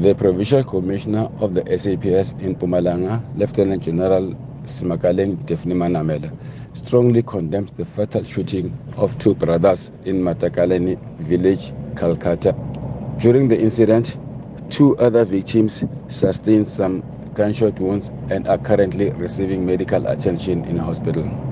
The Provincial Commissioner of the SAPS in Mpumalanga, Lieutenant General Semakaleng Daphne Manamela, strongly condemns the fatal shooting of two brothers in Mantangaleni village, Calcutta. During the incident, two other victims sustained some gunshot wounds and are currently receiving medical attention in hospital.